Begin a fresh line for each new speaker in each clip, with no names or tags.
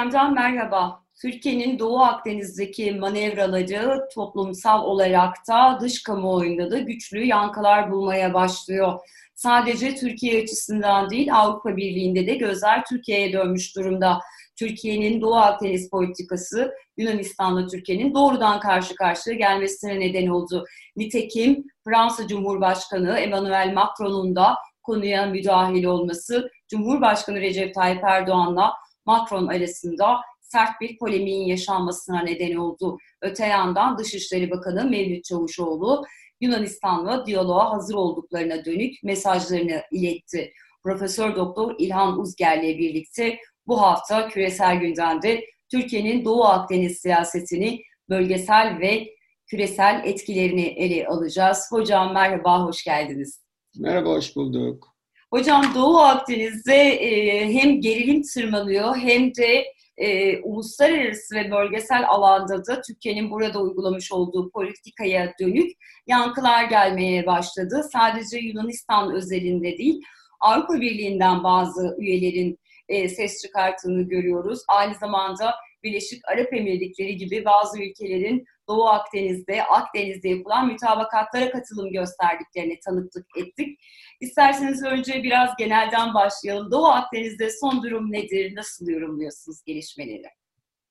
Gündemden merhaba. Türkiye'nin Doğu Akdeniz'deki manevraları toplumsal olarak da dış kamuoyunda da güçlü yankılar bulmaya başlıyor. Sadece Türkiye açısından değil Avrupa Birliği'nde de gözler Türkiye'ye dönmüş durumda. Türkiye'nin Doğu Akdeniz politikası Yunanistan'la Türkiye'nin doğrudan karşı karşıya gelmesine neden oldu. Nitekim Fransa Cumhurbaşkanı Emmanuel Macron'un da konuya müdahil olması Cumhurbaşkanı Recep Tayyip Erdoğan'la Macron arasında sert bir polemiğin yaşanmasına neden oldu. Öte yandan Dışişleri Bakanı Mevlüt Çavuşoğlu Yunanistan'la diyaloğa hazır olduklarına dönük mesajlarını iletti. Profesör Doktor İlhan Uzger ile birlikte bu hafta küresel gündemde Türkiye'nin Doğu Akdeniz siyasetini bölgesel ve küresel etkilerini ele alacağız. Hocam merhaba, hoş geldiniz.
Merhaba, hoş bulduk.
Hocam Doğu Akdeniz'de e, hem gerilim tırmanıyor hem de e, uluslararası ve bölgesel alanda da Türkiye'nin burada uygulamış olduğu politikaya dönük yankılar gelmeye başladı. Sadece Yunanistan özelinde değil, Avrupa Birliği'nden bazı üyelerin e, ses çıkarttığını görüyoruz. Aynı zamanda Birleşik Arap Emirlikleri gibi bazı ülkelerin Doğu Akdeniz'de, Akdeniz'de yapılan mütabakatlara katılım gösterdiklerine tanıklık ettik. İsterseniz önce biraz genelden başlayalım. Doğu Akdeniz'de son durum nedir? Nasıl yorumluyorsunuz gelişmeleri?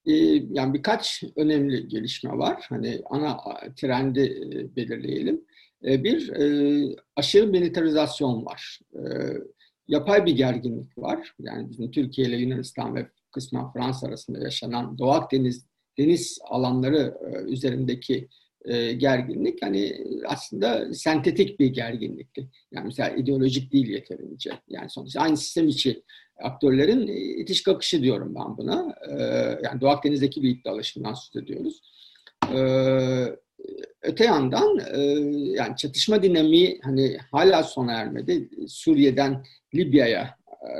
Ee, yani birkaç önemli gelişme var. Hani ana trendi e, belirleyelim. Ee, bir, e, aşırı militarizasyon var. Ee, yapay bir gerginlik var. Yani bizim Türkiye ile Yunanistan ve kısmen Fransa arasında yaşanan Doğu Akdeniz deniz alanları e, üzerindeki e, gerginlik hani aslında sentetik bir gerginlikti. Yani mesela ideolojik değil yeterince. Yani sonuçta aynı sistem içi aktörlerin itiş kakışı diyorum ben buna. E, yani Doğu Akdeniz'deki bir iddialaşımdan söz ediyoruz. Öte yandan yani çatışma dinamiği hani hala sona ermedi. Suriye'den Libya'ya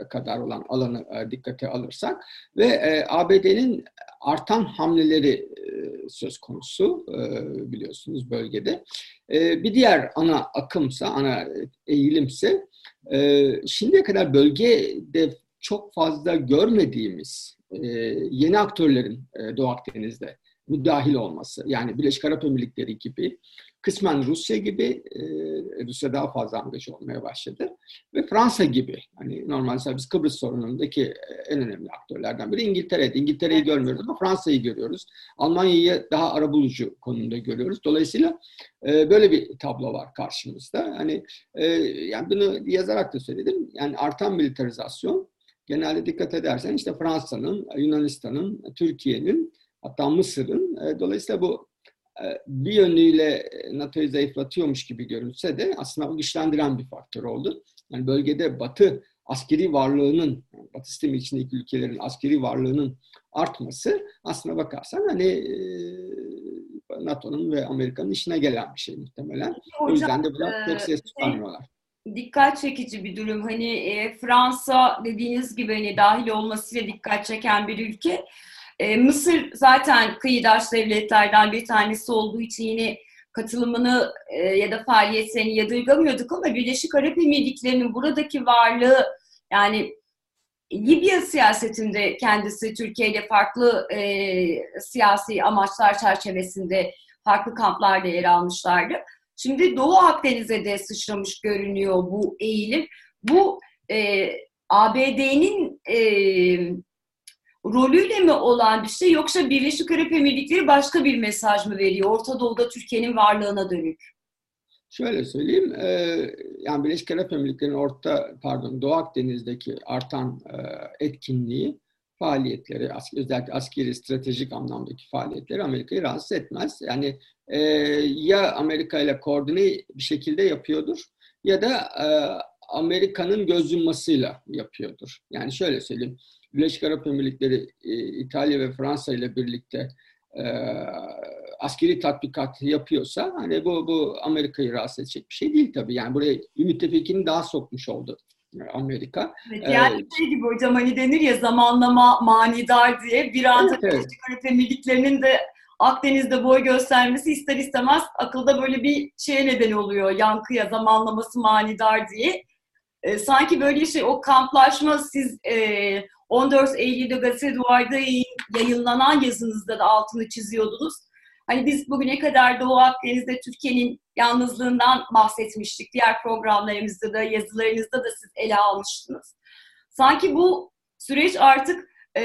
kadar olan alanı dikkate alırsak ve ABD'nin artan hamleleri söz konusu biliyorsunuz bölgede. Bir diğer ana akımsa, ana eğilimse şimdiye kadar bölgede çok fazla görmediğimiz yeni aktörlerin Doğu Akdeniz'de müdahil olması. Yani Birleşik Arap Emirlikleri gibi kısmen Rusya gibi e, Rusya daha fazla angaj olmaya başladı ve Fransa gibi hani normalde biz Kıbrıs sorunundaki e, en önemli aktörlerden biri İngiltere. İngiltere'yi görmüyoruz ama Fransa'yı görüyoruz. Almanya'yı daha arabulucu konumda görüyoruz. Dolayısıyla e, böyle bir tablo var karşımızda. Hani e, yani bunu yazarak da söyledim. Yani artan militarizasyon genelde dikkat edersen işte Fransa'nın, Yunanistan'ın, Türkiye'nin hatta Mısır'ın e, dolayısıyla bu bir yönüyle NATO'yu zayıflatıyormuş gibi görünse de aslında o güçlendiren bir faktör oldu. Yani bölgede Batı askeri varlığının, Batı sistemi içindeki ülkelerin askeri varlığının artması aslına bakarsan hani e, NATO'nun ve Amerika'nın işine gelen bir şey muhtemelen. Hocam, o yüzden de biraz çok ses çıkarmıyorlar.
Dikkat çekici bir durum. Hani e, Fransa dediğiniz gibi hani dahil olmasıyla dikkat çeken bir ülke. E, Mısır zaten kıyıdaş devletlerden bir tanesi olduğu için yine katılımını e, ya da faaliyetlerini yadırgamıyorduk ama Birleşik Arap Emirlikleri'nin buradaki varlığı yani Libya siyasetinde kendisi Türkiye ile farklı e, siyasi amaçlar çerçevesinde farklı kamplarda yer almışlardı. Şimdi Doğu Akdeniz'e de sıçramış görünüyor bu eğilim. Bu e, ABD'nin e, rolüyle mi olan bir şey yoksa Birleşik Arap Emirlikleri başka bir mesaj mı veriyor Orta Doğu'da Türkiye'nin varlığına dönük?
Şöyle söyleyeyim, e, yani Birleşik Arap Emirlikleri'nin orta, pardon Doğu Akdeniz'deki artan e, etkinliği, faaliyetleri, özellikle askeri, stratejik anlamdaki faaliyetleri Amerika'yı rahatsız etmez. Yani e, ya Amerika ile koordine bir şekilde yapıyordur ya da e, Amerika'nın göz yummasıyla yapıyordur. Yani şöyle söyleyeyim, Birleşik Arap Emirlikleri, e, İtalya ve Fransa ile birlikte e, askeri tatbikat yapıyorsa hani bu bu Amerika'yı rahatsız edecek bir şey değil tabii. Yani buraya bir müttefikini daha sokmuş oldu e, Amerika.
Evet, yani ee, şey gibi hocam hani denir ya zamanlama manidar diye bir anda evet, Birleşik evet. Arap Emirlikleri'nin de Akdeniz'de boy göstermesi ister istemez akılda böyle bir şeye neden oluyor. Yankıya zamanlaması manidar diye. E, sanki böyle şey o kamplaşma siz e, 14 Eylül'de Gazete Duvar'da yayınlanan yazınızda da altını çiziyordunuz. Hani biz bugüne kadar Doğu Akdeniz'de Türkiye'nin yalnızlığından bahsetmiştik. Diğer programlarımızda da, yazılarınızda da siz ele almıştınız. Sanki bu süreç artık e,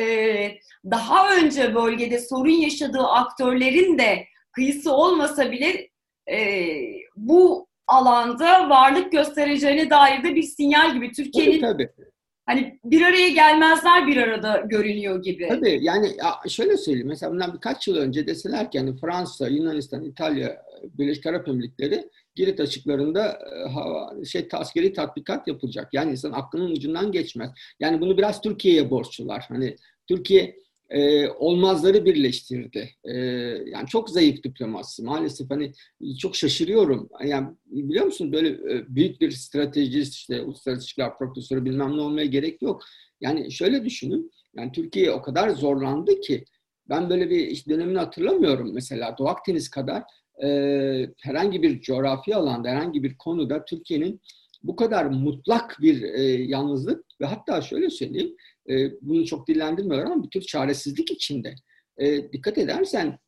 daha önce bölgede sorun yaşadığı aktörlerin de kıyısı olmasa bile e, bu alanda varlık göstereceğine dair de bir sinyal gibi. Türkiye'nin tabii, tabii. Hani bir araya gelmezler bir arada görünüyor gibi.
Tabii yani şöyle söyleyeyim mesela bundan birkaç yıl önce deseler ki hani Fransa, Yunanistan, İtalya, Birleşik Arap Emirlikleri Girit açıklarında e, şey askeri tatbikat yapılacak. Yani insan aklının ucundan geçmez. Yani bunu biraz Türkiye'ye borçlular. Hani Türkiye e, olmazları birleştirdi. E, yani çok zayıf diplomasi. Maalesef hani çok şaşırıyorum. Yani biliyor musun böyle e, büyük bir stratejist işte uluslararası ilişkiler profesörü bilmem ne olmaya gerek yok. Yani şöyle düşünün. Yani Türkiye o kadar zorlandı ki ben böyle bir işte dönemini hatırlamıyorum mesela Doğu Akdeniz kadar e, herhangi bir coğrafi alanda herhangi bir konuda Türkiye'nin bu kadar mutlak bir e, yalnızlık ve hatta şöyle söyleyeyim e, bunu çok dillendirmiyorlar ama bir tür çaresizlik içinde. E, dikkat edersen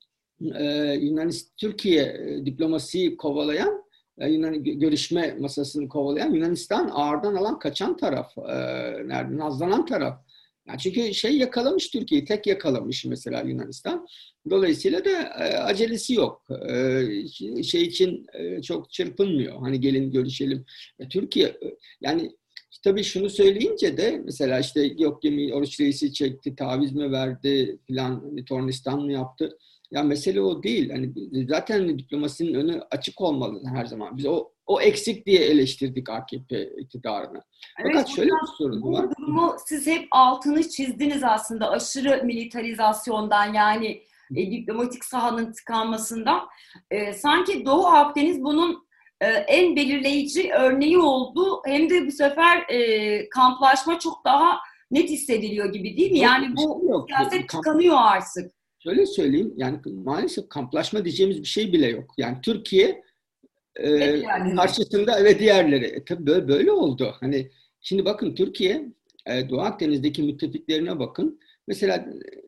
e, Yunanistan, Türkiye e, diplomasiyi kovalayan, e, Yunan görüşme masasını kovalayan Yunanistan ağırdan alan kaçan taraf, e, nerede nazlanan taraf. Yani çünkü şey yakalamış Türkiye'yi, tek yakalamış mesela Yunanistan. Dolayısıyla da e, acelesi yok. E, şey için e, çok çırpınmıyor. Hani gelin görüşelim. E, Türkiye e, yani Tabii şunu söyleyince de mesela işte yok gemi oruç reisi çekti, taviz mi verdi filan, hani Tornistan mı yaptı? Ya mesele o değil. Hani zaten diplomasinin önü açık olmalı her zaman. Biz o o eksik diye eleştirdik AKP iktidarını. Evet, Fakat şöyle bir sorun
bu
var.
Durumu siz hep altını çizdiniz aslında aşırı militarizasyondan yani e, diplomatik sahanın tıkanmasından. E, sanki Doğu Akdeniz bunun e, en belirleyici örneği oldu. Hem de bu sefer e, kamplaşma çok daha net hissediliyor gibi değil mi? Yani bu şey yok. siyaset tıkanıyor artık.
Şöyle söyleyeyim yani maalesef kamplaşma diyeceğimiz bir şey bile yok. Yani Türkiye e, karşısında ve diğerleri. E, tabii böyle, böyle oldu. Hani şimdi bakın Türkiye e, Doğu Akdeniz'deki müttefiklerine bakın. Mesela e,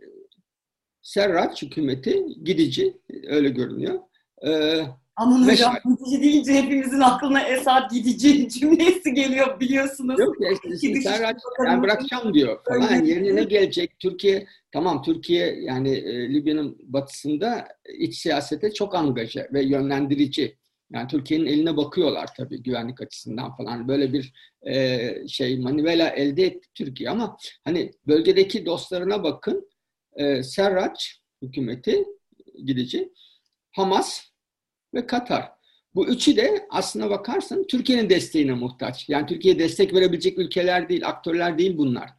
Serrat hükümeti gidici öyle görünüyor.
E, Aman hocam gidici deyince hepimizin aklına Esat gidici cümlesi geliyor biliyorsunuz. Yok
ya işte şimdi Serhat ben bırakacağım diyor falan. Yerine ne gelecek? Türkiye tamam Türkiye yani e, Libya'nın batısında iç siyasete çok angaje ve yönlendirici. Yani Türkiye'nin eline bakıyorlar tabii güvenlik açısından falan. Böyle bir e, şey manivela elde etti Türkiye ama hani bölgedeki dostlarına bakın. E, Serraç hükümeti gidici. Hamas ve Katar. Bu üçü de aslına bakarsan Türkiye'nin desteğine muhtaç. Yani Türkiye'ye destek verebilecek ülkeler değil, aktörler değil bunlar.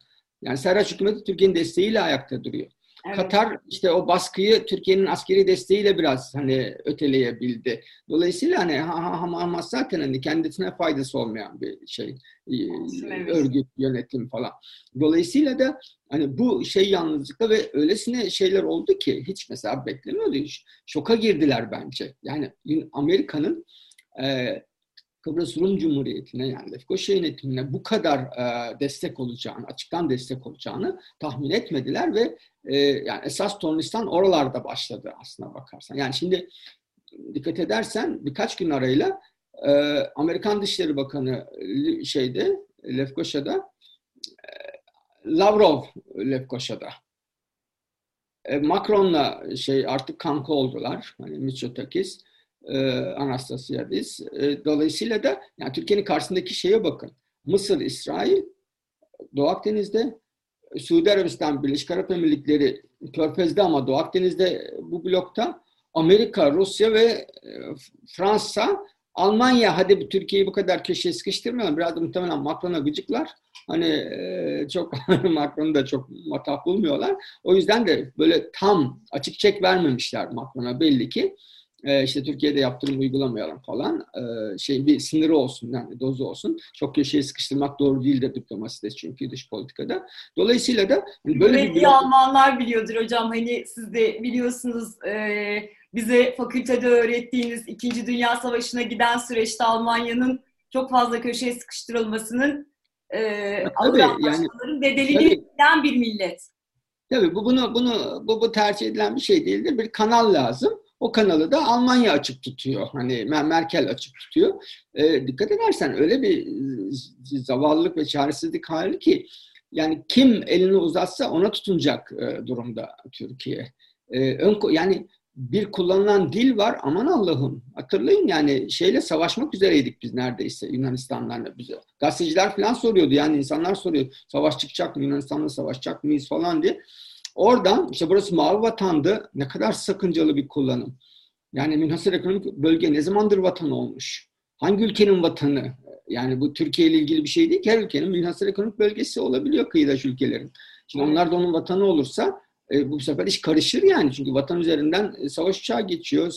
Yani Serraç hükümeti Türkiye'nin desteğiyle ayakta duruyor. Evet. Katar işte o baskıyı Türkiye'nin askeri desteğiyle biraz hani öteleyebildi. Dolayısıyla hani Hamas zaten hani kendisine faydası olmayan bir şey evet. örgüt, yönetim falan. Dolayısıyla da hani bu şey yalnızlıkta ve öylesine şeyler oldu ki hiç mesela beklemiyordu. Şoka girdiler bence. Yani Amerika'nın e, Kıbrıs Rum Cumhuriyeti'ne yani Lefkoşa yönetimine bu kadar e, destek olacağını, açıktan destek olacağını tahmin etmediler ve e, yani esas Tornistan oralarda başladı aslına bakarsan. Yani şimdi dikkat edersen birkaç gün arayla e, Amerikan Dışişleri Bakanı şeyde Lefkoşa'da e, Lavrov Lefkoşa'da e, Macron'la şey artık kanka oldular. Hani Mitsotakis e, Anastasiadis. E, dolayısıyla da yani Türkiye'nin karşısındaki şeye bakın. Mısır, İsrail, Doğu Akdeniz'de, Suudi Arabistan, Birleşik Arap Emirlikleri, Körfez'de ama Doğu Akdeniz'de bu blokta Amerika, Rusya ve e, Fransa, Almanya hadi Türkiye'yi bu kadar köşeye sıkıştırmayalım. Biraz da muhtemelen Macron'a gıcıklar. Hani e, çok Macron'u da çok matah bulmuyorlar. O yüzden de böyle tam açık çek vermemişler Macron'a belli ki e, işte Türkiye'de yaptırım uygulamayalım falan. E, şey bir sınırı olsun yani dozu olsun. Çok köşeye sıkıştırmak doğru değil de diplomaside çünkü dış politikada. Dolayısıyla da
hani böyle bir... Blok... Almanlar biliyordur hocam. Hani siz de biliyorsunuz e, bize fakültede öğrettiğiniz İkinci Dünya Savaşı'na giden süreçte Almanya'nın çok fazla köşeye sıkıştırılmasının e, ağır anlaşmaların bedelini bilen bir millet.
Tabii bu bunu bunu bu, bu tercih edilen bir şey değildir. Bir kanal lazım. O kanalı da Almanya açık tutuyor. Hani Merkel açık tutuyor. E, dikkat edersen öyle bir zavallılık ve çaresizlik hali ki yani kim elini uzatsa ona tutunacak e, durumda Türkiye. E, ön, yani bir kullanılan dil var aman Allah'ım. Hatırlayın yani şeyle savaşmak üzereydik biz neredeyse Yunanistanlarla bize. Gazeteciler falan soruyordu yani insanlar soruyor. Savaş çıkacak mı Yunanistan'la savaşacak mıyız falan diye. Oradan işte burası mavi vatandı. Ne kadar sakıncalı bir kullanım. Yani münhasır ekonomik bölge ne zamandır vatan olmuş? Hangi ülkenin vatanı? Yani bu Türkiye ile ilgili bir şey değil ki her ülkenin münhasır ekonomik bölgesi olabiliyor kıyıdaş ülkelerin. Şimdi onlar da onun vatanı olursa e, bu sefer iş karışır yani. Çünkü vatan üzerinden e, savaş uçağı geçiyor.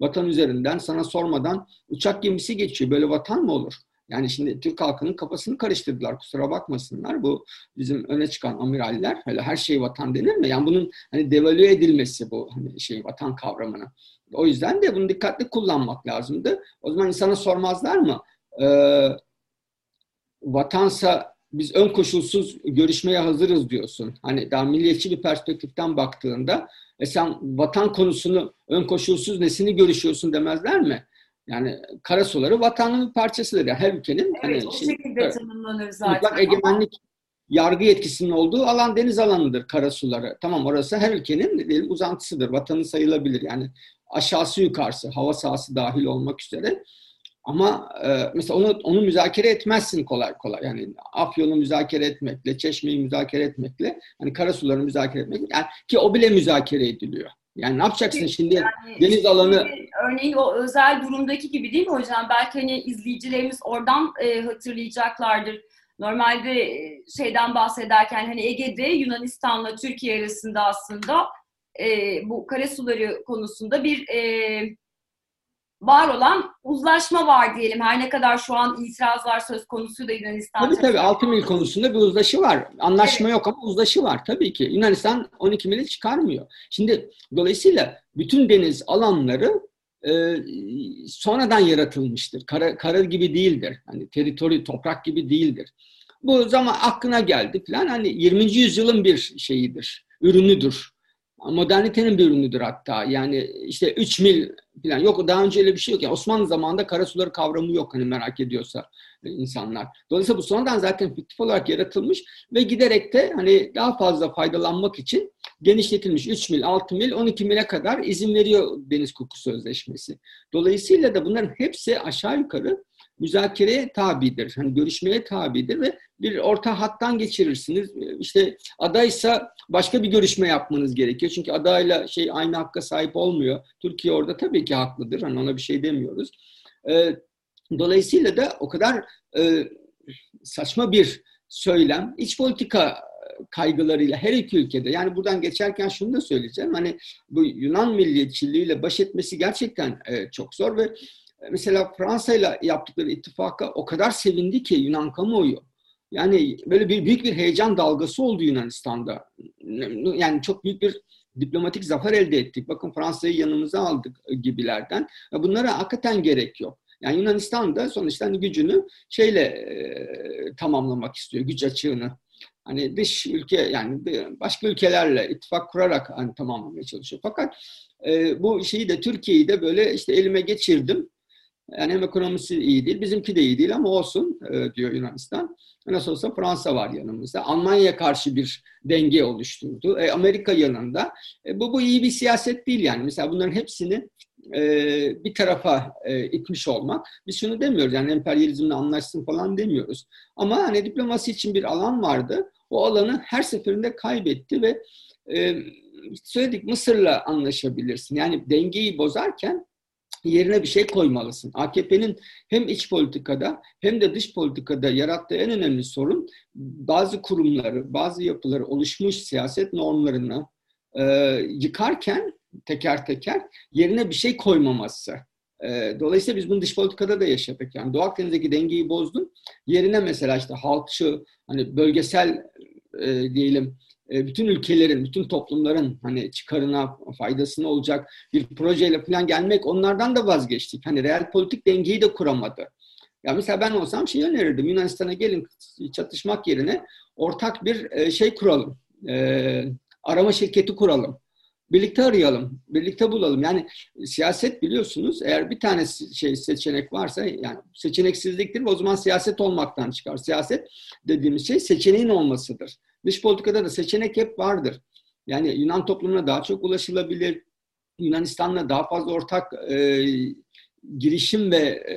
Vatan üzerinden sana sormadan uçak gemisi geçiyor. Böyle vatan mı olur? Yani şimdi Türk halkının kafasını karıştırdılar. Kusura bakmasınlar. Bu bizim öne çıkan amiraller. Öyle her şey vatan denir mi? Yani bunun hani devalüe edilmesi bu hani şey vatan kavramını. O yüzden de bunu dikkatli kullanmak lazımdı. O zaman insana sormazlar mı? Ee, vatansa biz ön koşulsuz görüşmeye hazırız diyorsun. Hani daha milliyetçi bir perspektiften baktığında e sen vatan konusunu ön koşulsuz nesini görüşüyorsun demezler mi? Yani karasuları vatanın bir parçasıdır. Yani her ülkenin
evet, hani, o şey, şekilde tanımlanır zaten. Mutlak
egemenlik yargı yetkisinin olduğu alan deniz alanıdır karasuları. Tamam orası her ülkenin diyelim uzantısıdır. Vatanı sayılabilir. Yani aşağısı yukarısı, hava sahası dahil olmak üzere. Ama e, mesela onu onu müzakere etmezsin kolay kolay. Yani Afyon'u müzakere etmekle, Çeşme'yi müzakere etmekle, hani karasuları müzakere etmekle yani ki o bile müzakere ediliyor. Yani ne yapacaksın şimdi yani, deniz alanı?
Örneğin o özel durumdaki gibi değil mi hocam? Belki hani izleyicilerimiz oradan e, hatırlayacaklardır. Normalde e, şeyden bahsederken hani Ege'de Yunanistan'la Türkiye arasında aslında e, bu kare suları konusunda bir e, var olan uzlaşma var diyelim. Her ne kadar şu an itirazlar söz konusu da Yunanistan.
Tabii tabii 6 mil konusunda bir uzlaşı var. Anlaşma evet. yok ama uzlaşı var tabii ki. Yunanistan 12 mili çıkarmıyor. Şimdi dolayısıyla bütün deniz alanları e, sonradan yaratılmıştır. Kara, kara gibi değildir. Hani teritori, toprak gibi değildir. Bu zaman aklına geldi falan hani 20. yüzyılın bir şeyidir, ürünüdür modernitenin bir ürünüdür hatta. Yani işte 3 mil falan yok daha önce öyle bir şey yok. Yani Osmanlı zamanında karasuları kavramı yok hani merak ediyorsa insanlar. Dolayısıyla bu sonradan zaten fiktif olarak yaratılmış ve giderek de hani daha fazla faydalanmak için genişletilmiş 3 mil, 6 mil, 12 mile kadar izin veriyor Deniz Hukuku Sözleşmesi. Dolayısıyla da bunların hepsi aşağı yukarı müzakereye tabidir. Hani görüşmeye tabidir ve bir orta hattan geçirirsiniz. İşte adaysa başka bir görüşme yapmanız gerekiyor. Çünkü adayla şey aynı hakka sahip olmuyor. Türkiye orada tabii ki haklıdır. Hani ona bir şey demiyoruz. Ee, dolayısıyla da o kadar e, saçma bir söylem. İç politika kaygılarıyla her iki ülkede yani buradan geçerken şunu da söyleyeceğim hani bu Yunan milliyetçiliğiyle baş etmesi gerçekten e, çok zor ve mesela Fransa ile yaptıkları ittifaka o kadar sevindi ki Yunan kamuoyu. Yani böyle bir büyük bir heyecan dalgası oldu Yunanistan'da. Yani çok büyük bir diplomatik zafer elde ettik. Bakın Fransa'yı yanımıza aldık gibilerden. Bunlara hakikaten gerek yok. Yani Yunanistan da sonuçta hani gücünü şeyle e, tamamlamak istiyor, güç açığını. Hani dış ülke yani başka ülkelerle ittifak kurarak hani tamamlamaya çalışıyor. Fakat e, bu şeyi de Türkiye'yi de böyle işte elime geçirdim. Yani hem ekonomisi iyi değil, bizimki de iyi değil ama olsun e, diyor Yunanistan. Nasıl olsa Fransa var yanımızda. Almanya'ya karşı bir denge oluşturdu. E, Amerika yanında. E, bu, bu iyi bir siyaset değil yani. Mesela bunların hepsini e, bir tarafa e, itmiş olmak. Biz şunu demiyoruz yani emperyalizmle anlaşsın falan demiyoruz. Ama hani diplomasi için bir alan vardı. O alanı her seferinde kaybetti ve e, söyledik Mısır'la anlaşabilirsin. Yani dengeyi bozarken yerine bir şey koymalısın. AKP'nin hem iç politikada hem de dış politikada yarattığı en önemli sorun bazı kurumları, bazı yapıları oluşmuş siyaset normlarını e, yıkarken teker teker yerine bir şey koymaması. E, dolayısıyla biz bunu dış politikada da yaşadık. Yani Doğu Akdeniz'deki dengeyi bozdun. Yerine mesela işte halkçı, hani bölgesel e, diyelim bütün ülkelerin, bütün toplumların hani çıkarına, faydasına olacak bir projeyle falan gelmek onlardan da vazgeçtik. Hani real politik dengeyi de kuramadı. Ya mesela ben olsam şey önerirdim. Yunanistan'a gelin çatışmak yerine ortak bir e, şey kuralım. E, arama şirketi kuralım. Birlikte arayalım, birlikte bulalım. Yani siyaset biliyorsunuz eğer bir tane şey seçenek varsa yani seçeneksizliktir o zaman siyaset olmaktan çıkar. Siyaset dediğimiz şey seçeneğin olmasıdır. Dış politikada da seçenek hep vardır. Yani Yunan toplumuna daha çok ulaşılabilir, Yunanistan'la daha fazla ortak e, girişim ve e,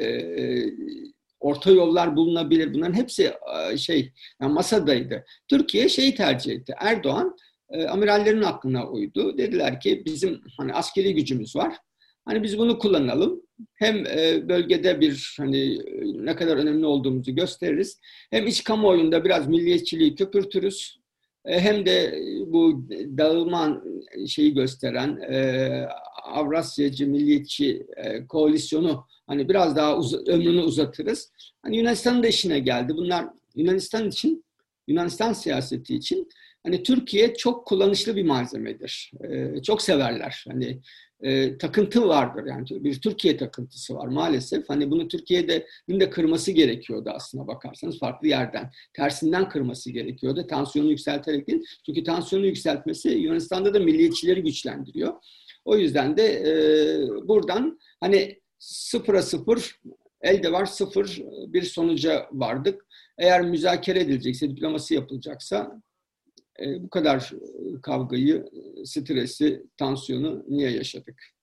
orta yollar bulunabilir. Bunların hepsi e, şey yani masadaydı. Türkiye şeyi tercih etti. Erdoğan e, amirallerin aklına uydu. Dediler ki bizim hani askeri gücümüz var. Hani biz bunu kullanalım. Hem e, bölgede bir hani ne kadar önemli olduğumuzu gösteririz. Hem iç kamuoyunda biraz milliyetçiliği köpürtürüz. E, hem de bu dağılma şeyi gösteren e, Avrasyacı milliyetçi e, koalisyonu hani biraz daha uz ömrünü uzatırız. Hani Yunanistan'ın da işine geldi. Bunlar Yunanistan için, Yunanistan siyaseti için hani Türkiye çok kullanışlı bir malzemedir. E, çok severler. Hani e, takıntı vardır yani bir Türkiye takıntısı var maalesef. Hani bunu Türkiye'de de kırması gerekiyordu aslında bakarsanız farklı yerden. Tersinden kırması gerekiyordu. Tansiyonu yükselterek değil. Çünkü tansiyonu yükseltmesi Yunanistan'da da milliyetçileri güçlendiriyor. O yüzden de e, buradan hani sıfıra sıfır elde var sıfır bir sonuca vardık. Eğer müzakere edilecekse, diplomasi yapılacaksa e, bu kadar kavgayı, stresi, tansiyonu niye yaşadık?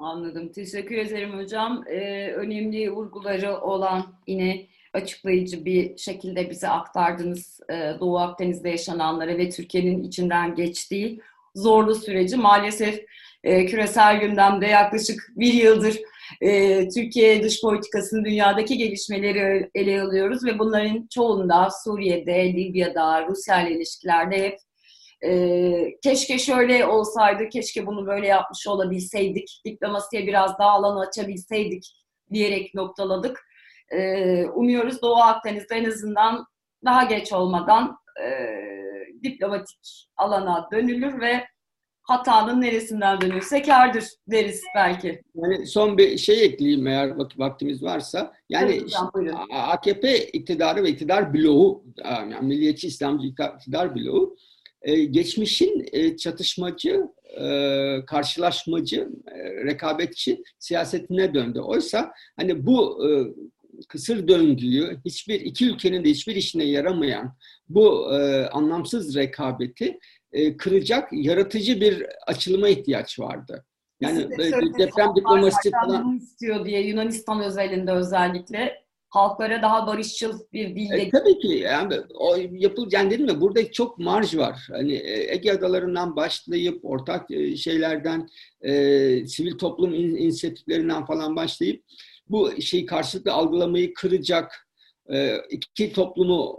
Anladım. Teşekkür ederim hocam. Ee, önemli vurguları olan yine açıklayıcı bir şekilde bize aktardınız e, Doğu Akdeniz'de yaşananları ve Türkiye'nin içinden geçtiği zorlu süreci. Maalesef e, küresel gündemde yaklaşık bir yıldır e, Türkiye dış politikasının dünyadaki gelişmeleri ele alıyoruz ve bunların çoğunda Suriye'de, Libya'da, Rusya ile ilişkilerde hep e, keşke şöyle olsaydı, keşke bunu böyle yapmış olabilseydik, diplomasiye biraz daha alanı açabilseydik diyerek noktaladık. E, umuyoruz Doğu Akdeniz'de en azından daha geç olmadan e, diplomatik alana dönülür ve hatanın neresinden dönülse kardır deriz belki.
Yani son bir şey ekleyeyim eğer vaktimiz varsa. Yani evet, AKP iktidarı ve iktidar bloğu, yani milliyetçi İslamcı iktidar bloğu e, geçmişin e, çatışmacı, e, karşılaşmacı, rekabetçi siyasetine döndü. Oysa hani bu kısır döngüyü hiçbir iki ülkenin de hiçbir işine yaramayan bu anlamsız rekabeti e, kıracak yaratıcı bir açılıma ihtiyaç vardı.
Yani deprem diplomasisi falan istiyor diye Yunanistan özelinde özellikle halklara daha barışçıl bir dille.
E, tabii ki yani o yapıl yani dedim mi burada çok marj var. Hani e, Ege adalarından başlayıp ortak e, şeylerden e, sivil toplum inisiyatiflerinden falan başlayıp bu şeyi karşılıklı algılamayı kıracak e, iki toplumu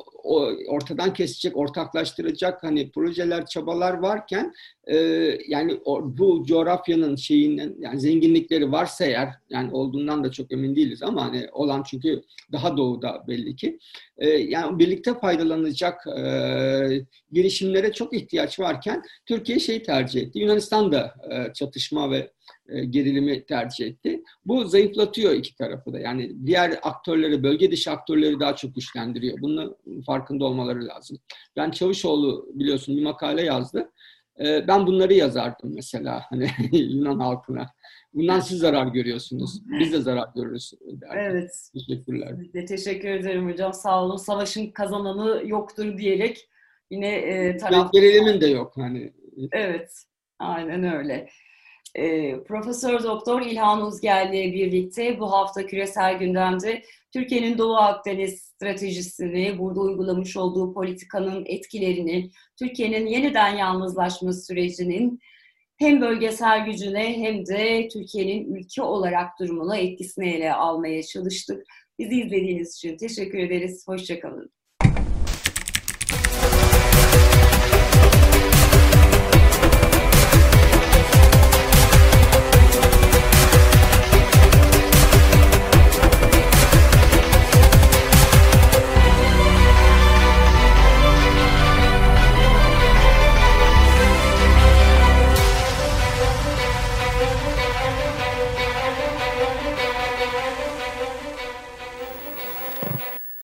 ortadan kesecek, ortaklaştıracak hani projeler, çabalar varken e, yani bu coğrafyanın şeyinden yani zenginlikleri varsa eğer yani olduğundan da çok emin değiliz ama hani olan çünkü daha doğuda belli ki e, yani birlikte faydalanacak e, girişimlere çok ihtiyaç varken Türkiye şeyi tercih etti. Yunanistan da e, çatışma ve e, gerilimi tercih etti. Bu zayıflatıyor iki tarafı da. Yani diğer aktörleri, bölge dışı aktörleri daha çok güçlendiriyor. Bunun farkında olmaları lazım. Ben Çavuşoğlu biliyorsun bir makale yazdı. E, ben bunları yazardım mesela hani Yunan halkına. Bundan siz zarar görüyorsunuz. Biz de zarar görürüz.
Derdim. Evet. Teşekkürler. Teşekkür ederim hocam. Sağ olun. Savaşın kazananı yoktur diyerek yine e, taraf...
Gerilimin de yok hani.
Evet. Aynen öyle. E, Profesör Doktor İlhan Uzgel ile birlikte bu hafta küresel gündemde Türkiye'nin Doğu Akdeniz stratejisini, burada uygulamış olduğu politikanın etkilerini, Türkiye'nin yeniden yalnızlaşma sürecinin hem bölgesel gücüne hem de Türkiye'nin ülke olarak durumuna etkisini ele almaya çalıştık. Bizi izlediğiniz için teşekkür ederiz. Hoşçakalın.